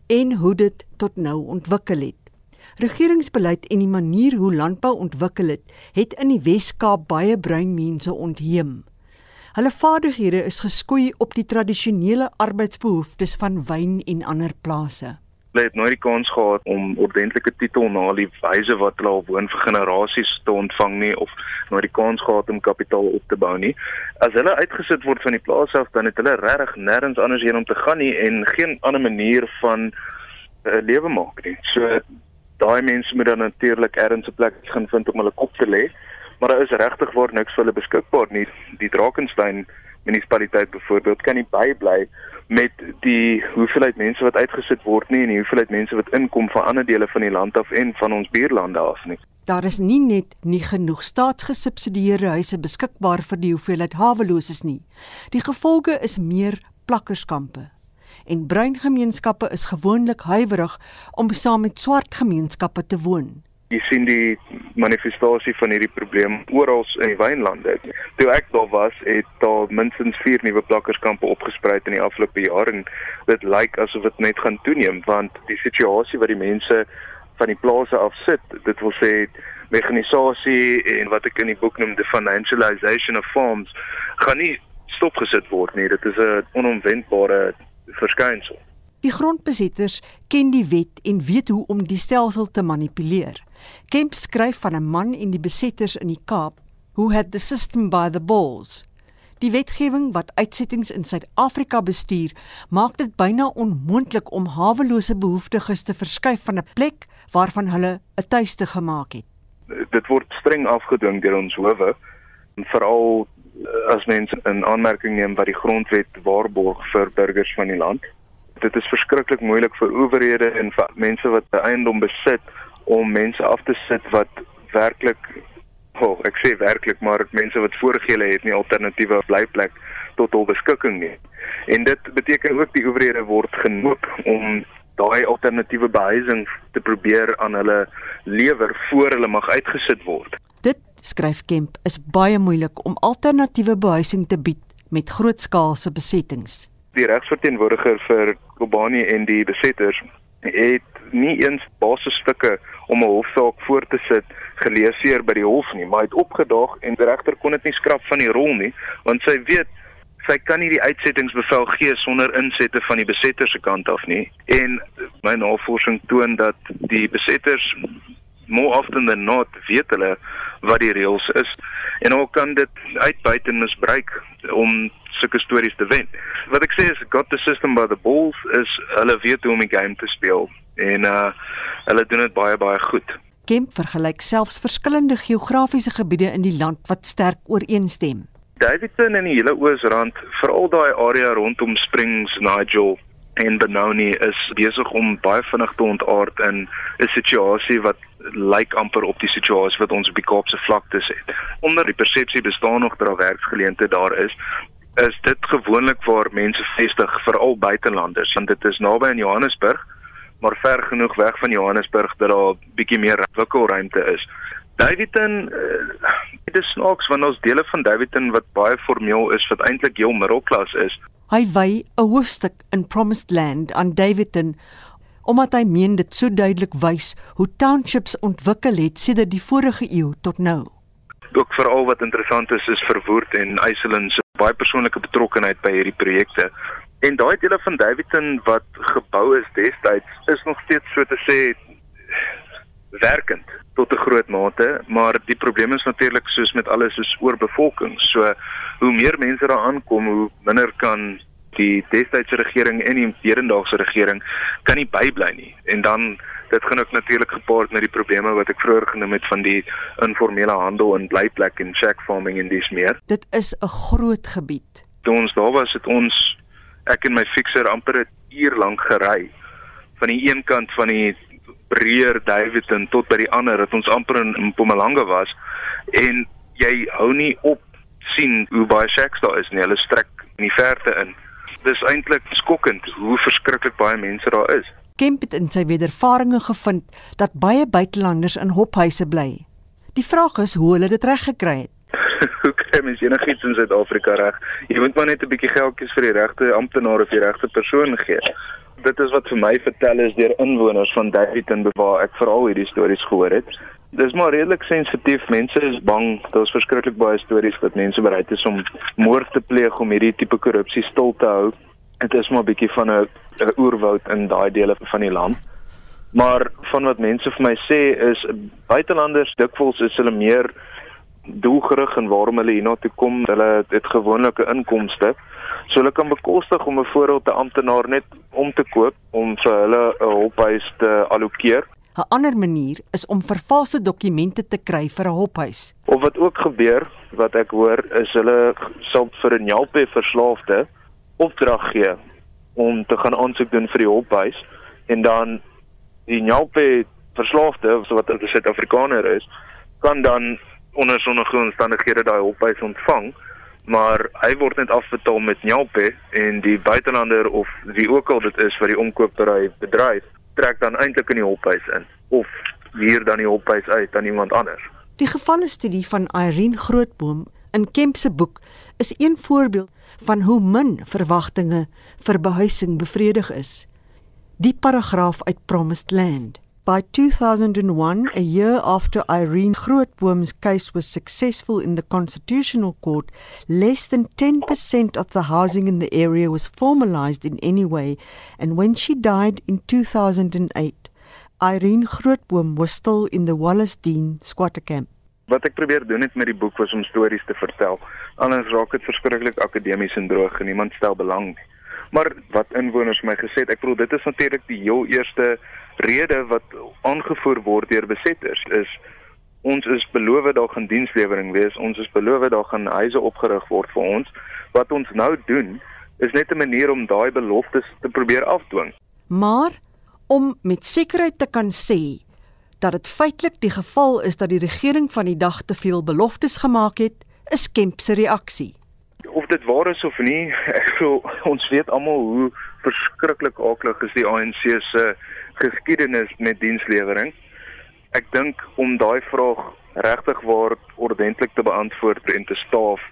en hoe dit tot nou ontwikkel het. Regeringsbeleid en die manier hoe landbou ontwikkel het, het in die Wes-Kaap baie bruin mense ontheem. Hulle vaardighede is geskoei op die tradisionele arbeidsbehoeftes van wyn en ander plase. Hulle het nooit die kans gehad om ordentlike titel na die wyse wat hulle al woon vir generasies te ontvang nie of nooit die kans gehad om kapitaal op te bou nie. As hulle uitgesit word van die plaas af, dan het hulle regtig nêrens anders heen om te gaan nie en geen ander manier van 'n uh, eh, lewe maak nie. So daai mense moet dan natuurlik ergens 'n plek gaan vind om hulle kop te lê maar daar is regtig waar niks vir hulle beskikbaar nie. Die Drakensberg munisipaliteit byvoorbeeld kan nie bybly met die hoeveelheid mense wat uitgesit word nie en die hoeveelheid mense wat inkom van ander dele van die land af en van ons buurlande af nie. Daar is nie net nie genoeg staatsgesubsidieerde huise beskikbaar vir die hoeveelheid haweloses nie. Die gevolge is meer plakkerskampe. En bruin gemeenskappe is gewoonlik huiwerig om saam met swart gemeenskappe te woon jy sien die manifestasie van hierdie probleem oral in die wynlande. Toe ek daar was, het daar minstens 4 nuwe plakkerskampe opgespruit in die afgelope jaar en dit lyk asof dit net gaan toeneem want die situasie wat die mense van die plase af sit, dit wil sê mekanisasie en wat ek in die boek noem the financialization of farms gaan nie stopgesit word nie. Dit is 'n onomwendbare verskynsel. Die grondbesitters ken die wet en weet hoe om die stelsel te manipuleer. Kemp skryf van 'n man en die besetters in die Kaap who had the system by the balls. Die wetgewing wat uitsettings in Suid-Afrika bestuur, maak dit byna onmoontlik om hawelose behoeftiges te verskuif van 'n plek waarvan hulle 'n tuiste gemaak het. Dit word streng afgedwing deur ons howe, veral eh, as mense in aanmerking neem wat die grondwet waarborg vir burgers van die land. Dit is verskriklik moeilik vir owerhede en vir mense wat eiendom besit om mense af te sit wat werklik oh, ek sê werklik maar mense wat voorgele het nie alternatiewe blyplek tot hul beskikking nie. En dit beteken ook die owerhede word genoop om daai alternatiewe behuising te probeer aan hulle lewer voor hulle mag uitgesit word. Dit skryf Kemp is baie moeilik om alternatiewe behuising te bied met grootskaalse besettings. Die regsverteenwoordiger vir Kobani en die besetters het nie eens basisstukke om 'n hofsaak voor te sit geleeseer by die hof nie, maar het opgedaag en die regter kon dit nie skrap van die rol nie, want sy weet sy kan nie die uitsettingsbevel gee sonder insette van die besetter se kant af nie. En my navorsing toon dat die besetters more often than not weet hulle wat die reëls is en hulle kan dit uitbuit en misbruik om sulke stories te wen. Wat ek sê is got the system by the balls is hulle weet hoe om die game te speel en uh hulle doen dit baie baie goed. Kemp vergelyk selfs verskillende geografiese gebiede in die land wat sterk ooreenstem. Davidson en die hele Oosrand, veral daai area rondom Springs, Nigel en Benoni is besig om baie vinnig te ontaard in 'n situasie wat lyk amper op die situasie wat ons op die Kaapse vlaktes het. Onder die persepsie bestaan nog dat daar werksgeleenthede daar is, is dit gewoonlik waar mense vestig, veral buitelanders, want dit is naby aan Johannesburg, maar ver genoeg weg van Johannesburg dat daar bietjie meer wikkelruimte is. Davidton uh, dit is snaaks want ons dele van Davidton wat baie formeel is wat eintlik heel middelklas is. Hy wy 'n hoofstuk in Promised Land aan Davidton omdat hy meen dit so duidelik wys hoe townships ontwikkel het sedert die vorige eeu tot nou. Ook veral wat interessant is is verwoord en Iceland se baie persoonlike betrokkeheid by hierdie projekte. En daai dele van Davidton wat gebou is destyds is nog steeds so te sê werkend tot 'n groot mate, maar die probleem is natuurlik soos met alles is oorbevolking. So hoe meer mense daar aankom, hoe minder kan die destydse regering en die hedendaagse regering kan nie bybly nie. En dan dit gaan ook natuurlik gepaard met die probleme wat ek vroeër genoem het van die informele handel en blyplek en shack farming en dis meer. Dit is 'n groot gebied. Toe ons daar was, het ons ek en my fixer amper 'n uur lank gery van die een kant van die breër Davidson tot by die ander dat ons amper in Mpumalanga was en jy hou nie op sien hoe baie shacks daar is nie. Hulle strek in die verte in. Dis eintlik skokkend hoe verskriklik baie mense daar is. Kemp het in sy wedervarings gevind dat baie buitelanders in hophuise bly. Die vraag is hoe hulle dit reg gekry het. hoe kry mens enigiets in Suid-Afrika reg? Jy moet maar net 'n bietjie geldjies vir die regte amptenaar of die regte persoon gee dit is wat vir my vertel is deur inwoners van Davidton waar ek veral hierdie stories gehoor het. Dis maar redelik sensitief. Mense is bang. Daar's verskriklik baie stories dat mense bereid is om moord te pleeg om hierdie tipe korrupsie stil te hou. Dit is maar 'n bietjie van 'n oerwoud in daai dele van die land. Maar van wat mense vir my sê is buitelanders dikwels is hulle meer doelgerig en waarom hulle hiernatoe kom, hulle het gewoonlike inkomste. So hulle kan bekostig om 'n voorbeeld te amptenaar net om te koop om vir hulle 'n hophuis te allokeer. 'n Ander manier is om vervalse dokumente te kry vir 'n hophuis. Of wat ook gebeur, wat ek hoor, is hulle sal vir 'n Nyalpe verslaafde opdrag gee om te gaan aansoek doen vir die hophuis en dan die Nyalpe verslaafde, wat 'n Suid-Afrikaner is, kan dan onder sonnige omstandighede daai hophuis ontvang maar hy word net afbetaal met Nyalpe en die buitelander of wie ook al dit is wat die omkopery bedryf trek dan eintlik in die hophuis in of huur dan die hophuis uit aan iemand anders. Die gevalle studie van Irene Grootboom in Kemp se boek is een voorbeeld van hoe min verwagtinge vir behuising bevredig is. Die paragraaf uit Promised Land By 2001, a year after Irene Grootboom's case was successful in the Constitutional Court, less than 10% of the housing in the area was formalized in any way, and when she died in 2008, Irene Grootboom was still in the Wallace Dean squatter camp. Wat ek probeer doen het met die boek was om stories te vertel. Anders raak dit verskriklik akademies en droog en niemand stel belang nie. Maar wat inwoners my gesê het, ek bedoel dit is natuurlik die heel eerste rede wat aangevoer word deur besetters is ons is beloof daar gaan dienslewering wees, ons is beloof daar gaan huise opgerig word vir ons. Wat ons nou doen is net 'n manier om daai beloftes te probeer afdwing. Maar om met sekerheid te kan sê dat dit feitelik die geval is dat die regering van die dag te veel beloftes gemaak het, is Kemp se reaksie. Of dit waar is of nie, ek glo ons weet almal hoe verskriklik aklig is die ANC se geskiedenis met dienslewering. Ek dink om daai vraag regtig waar ordentlik te beantwoord en te staaf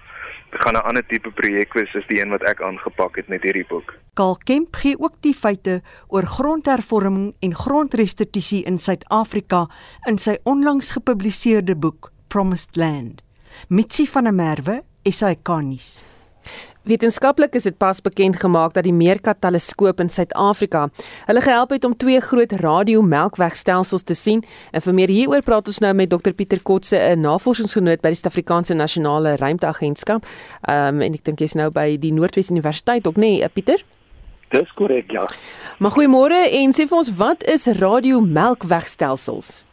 gaan 'n ander tipe projek wees as die een wat ek aangepak het met hierdie boek. Karl Kemp gee ook die feite oor grondhervorming en grondrestitusie in Suid-Afrika in sy onlangs gepubliseerde boek Promised Land. Mitsi van der Merwe, SAK-nuus. Wetenskaplik is dit pas bekend gemaak dat die Meerkat teleskoop in Suid-Afrika hulle gehelp het om twee groot radiomelkwegstelsels te sien. En vir meer hieroor praat ons nou met Dr Pieter Kotse, 'n navorsingsgenoot by die Suid-Afrikaanse Nasionale Ruimteagentskap. Ehm um, en ek dink jy's nou by die Noordwes Universiteit ook, nê, nee, Pieter? Dis korrek, ja. Maar goeiemôre en sê vir ons wat is radiomelkwegstelsels?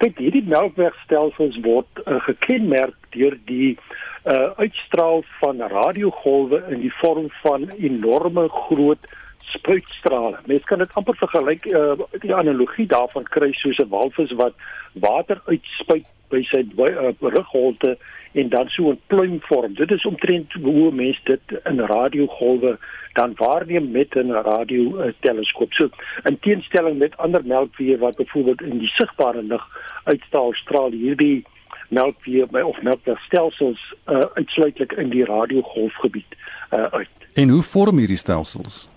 Kyk, hierdie melkwegstelsels word uh, gekenmerk deur die uh uitstraal van radiogolwe in die vorm van enorme groot spuitstrale. Mens kan dit amper vergelyk uh die analogie daarvan kry soos 'n walvis wat water uitspuit by sy uh, rugholte en dan so 'n pluim vorm. Dit is omtrent hoe mense dit in radiogolwe dan waarneem met 'n radio teleskoop. So in teenstelling met ander melkvee wat byvoorbeeld in die sigbare lig uitstraal, straal hierdie melkvee by of melkstelsels uh, uitsluitlik in die radiogolfgebied uh, uit. En hoe vorm hierdie stelsels?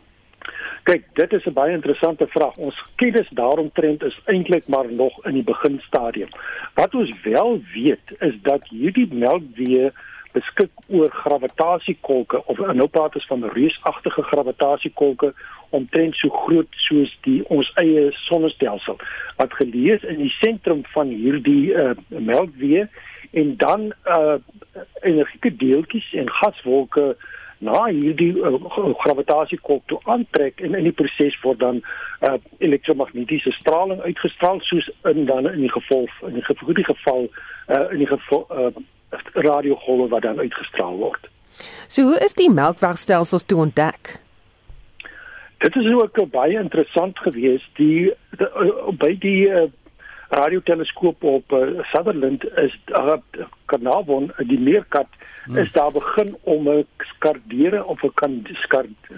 Kyk, dit is 'n baie interessante vraag. Ons kennis daaromtrent is eintlik maar nog in die beginstadium. Wat ons wel weet is dat hierdie melkvee beskik oor gravitasiekolke of ons van reusagtige gravitasiekolke omtrent so groot soos die ons eie sonnestelsel wat geleë is in die sentrum van hierdie uh, melkweg en dan uh, energieke deeltjies en gaswolke na hierdie uh, gravitasiekolk toe aantrek en in die proses word dan uh, elektromagnetiese straling uitgestraal soos in dan in die geval in die geval, die geval uh, in die geval uh, radiogolwe wat dan uitgestraal word. So hoe is die melkwegstelsels toe ontdek? Dit is ook baie interessant geweest die, die by die uh, radioteleskoop op uh, Sutherland is uh, Carnarvon die meerkat hmm. is daar begin om 'n skardere of 'n kan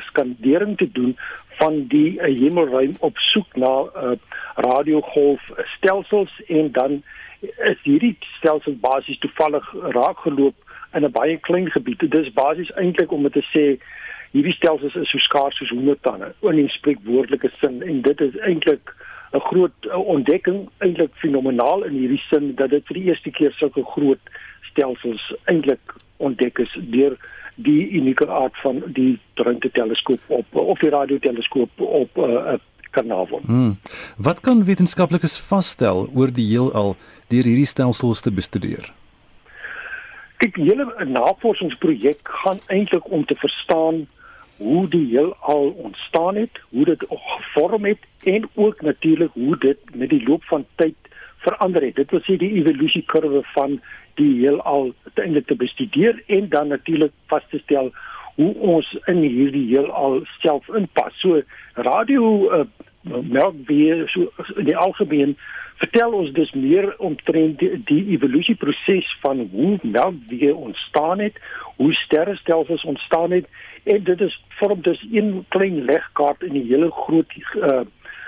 skandering te doen van die uh, hemelruim op soek na uh, radiogolfstelsels en dan is hierdie stelsel basies toevallig raakgeloop in 'n baie klein gebied. Dit is basies eintlik om te sê hierdie stelsels is so skaars soos honderdtande in die spreekwoordelike sin en dit is eintlik 'n groot ontdekking, eintlik fenomenaal in hierdie sin dat dit vir die eerste keer sulke groot stelsels eintlik ontdek is deur die unieke aard van die ruimteteleskoop op of die radioteleskoop op 'n uh, uh, Carnarvon. Hmm. Wat kan wetenskaplikes vasstel oor die heelal deur hierdie stelsels te bestudeer? Kyk, die hele navorsingsprojek gaan eintlik om te verstaan hoe die heelal ontstaan het, hoe dit gevorm het en ook natuurlik hoe dit met die loop van tyd verander het. Dit wil sê die evolusiekurwe van die heelal eintlik te bestudeer en dan natuurlik vas te stel hoe ons in hierdie heelal self inpas. So radio uh, melkweg so in die algemeen vertel ons dus meer omtrent die, die evolusieproses van hoe melkweg ontstaan het, hoe sterrestelsels ontstaan het en dit is vorm dus een klein legkaart in die hele groot uh,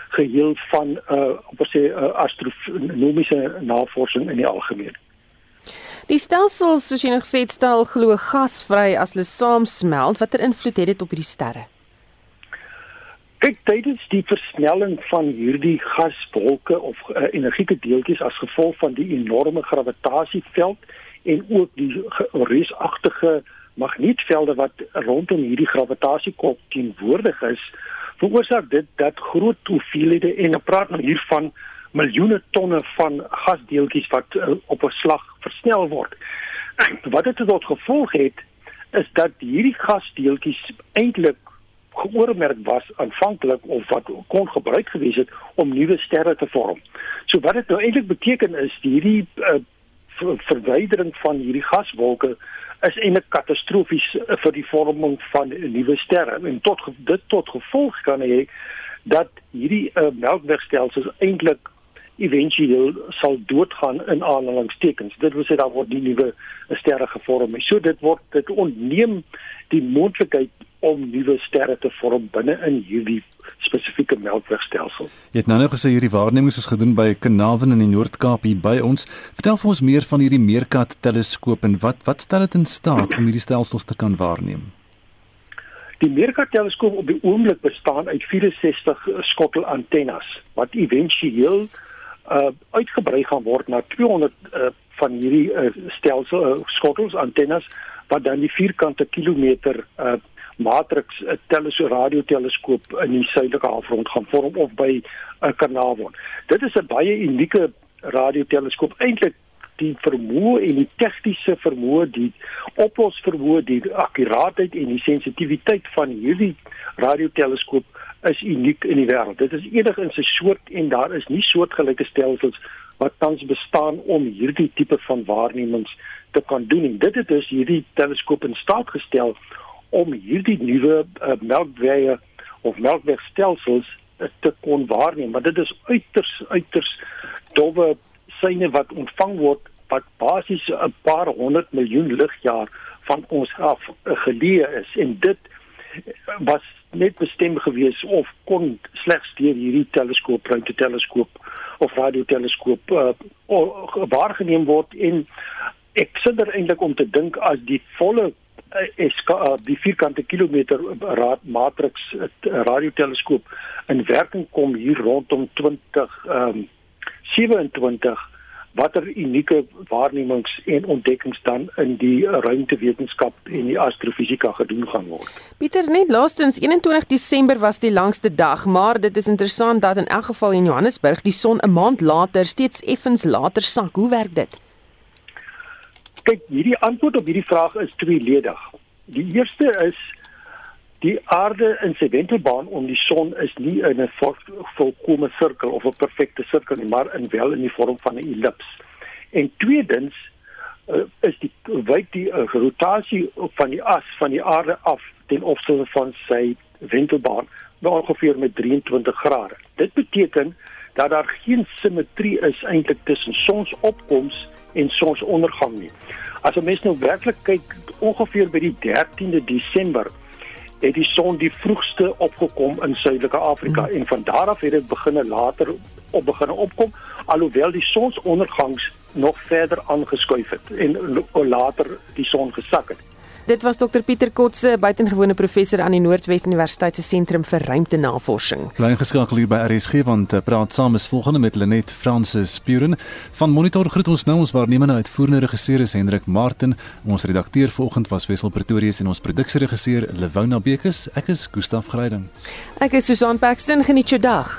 geheel van uh op sê uh, astronomiese navorsing in die algemeen. Die stelsels soos jy nog het stel glo gasvry as hulle saamsmelt. Watter invloed het dit op hierdie sterre? Kyk, tydens die versnelling van hierdie gaswolke of uh, energieke deeltjies as gevolg van die enorme gravitasieveld en ook die reusagtige magnetvelde wat rondom hierdie gravitasiekop teenwoordig is, veroorsaak dit dat groot hoeveelhede en ek praat nou hier van miljoene tonne van gasdeeltjies wat uh, op 'n slag versnel word. Wat dit tot gevolg het is dat hierdie gasdeeltjies eintlik geoormerk was aanvanklik of wat kon gebruik gewees het om nuwe sterre te vorm. So wat dit nou eintlik beteken is hierdie uh, verwydering van hierdie gaswolke is eintlik katastrofies uh, vir die vorming van nuwe sterre en tot dit tot gevolg kan hê dat hierdie uh, melkwegstelsels eintlik éventueel sal doodgaan in aanhalingstekens. Dit wil sê daar word nie nuwe sterre gevorm nie. So dit word dit ontneem die moontlikheid om nuwe sterre te vorm binne in hierdie spesifieke melkwegstelsel. Jy het nou nou gesê hierdie waarnemings is gedoen by Carnarvon in die Noord-Kaap hier by ons. Vertel vir ons meer van hierdie Meerkat teleskoop en wat wat stel dit in staat om hierdie stelsels te kan waarneem? Die Meerkat teleskoop op die oomblik bestaan uit 64 skottelantennes wat éventueel uh uitgebrei gaan word na 200 uh, van hierdie uh, stelsel uh, skottels antennes wat dan die vierkante kilometer uh matrix 'n teleskoop radioteleskoop in die suidelike halfrond gaan vorm of by 'n uh, Carnarvon. Dit is 'n baie unieke radioteleskoop eintlik die vermoë en die tegniese vermoë, die oplosvermoë, die akkuraatheid en die sensitiwiteit van hierdie radioteleskoop is uniek in die wêreld. Dit is eenig in sy soort en daar is nie soortgelyke stelsels wat tans bestaan om hierdie tipe van waarnemings te kan doen. En dit het dus hierdie teleskoop in staat gestel om hierdie nuwe uh, melkwege of melkwegstelsels uh, te kon waarneem. Maar dit is uiters uiters dowwe syne wat ontvang word wat basies 'n paar honderd miljoen ligjaar van ons af uh, geleë is. En dit was net bestem gewees of kon slegs deur hierdie teleskoop ruimteteleskoop of radioteleskoop uh, waargeneem word. En ek sit er eintlik om te dink as die volle is uh, die vierkante kilometer raad matrix uh, radioteleskoop in werking kom hier rondom 20 um, 27 watter unieke waarnemings en ontdekkings dan in die ruimtewetenskap en die astrofisika gedoen gaan word. Pieter, net laastens 21 Desember was die langste dag, maar dit is interessant dat in elk geval in Johannesburg die son 'n maand later steeds effens later sak. Hoe werk dit? Kyk, hierdie antwoord op hierdie vraag is tweeledig. Die eerste is die aarde in sy wentelbaan om die son is nie in 'n volkomme sirkel of 'n perfekte sirkel nie, maar in wel in die vorm van 'n ellips. En tweedens uh, is die wyk die uh, rotasie van die as van die aarde af ten opsigte van sy wentelbaan nou ongeveer met 23 grade. Dit beteken dat daar geen simmetrie is eintlik tussen sonsopkoms en sonsondergang nie. As 'n mens nou werklik kyk ongeveer by die 13de Desember het die son die vroegste opgekom in Suidelike Afrika hmm. en van daar af het dit begine later op begine opkom alhoewel die sonsondergangs nog verder aangeskuif het en later die son gesak het. Dit was Dr Pieter Kotse, buitengewone professor aan die Noordwes Universiteit se sentrum vir ruimtenavorsing. Bly ingeskakel hier by RSG want uh, praat saam is volgende met Lenet Francis Puren van Monitor groet ons nou ons waarnemende uitvoerende regisseur is Hendrik Martin. Ons redakteur vanoggend was Wessel Pretorius en ons produksieregisseur Lewona Bekes. Ek is Gustaf Greiding. Ek is Susan Paxton. Geniet jou dag.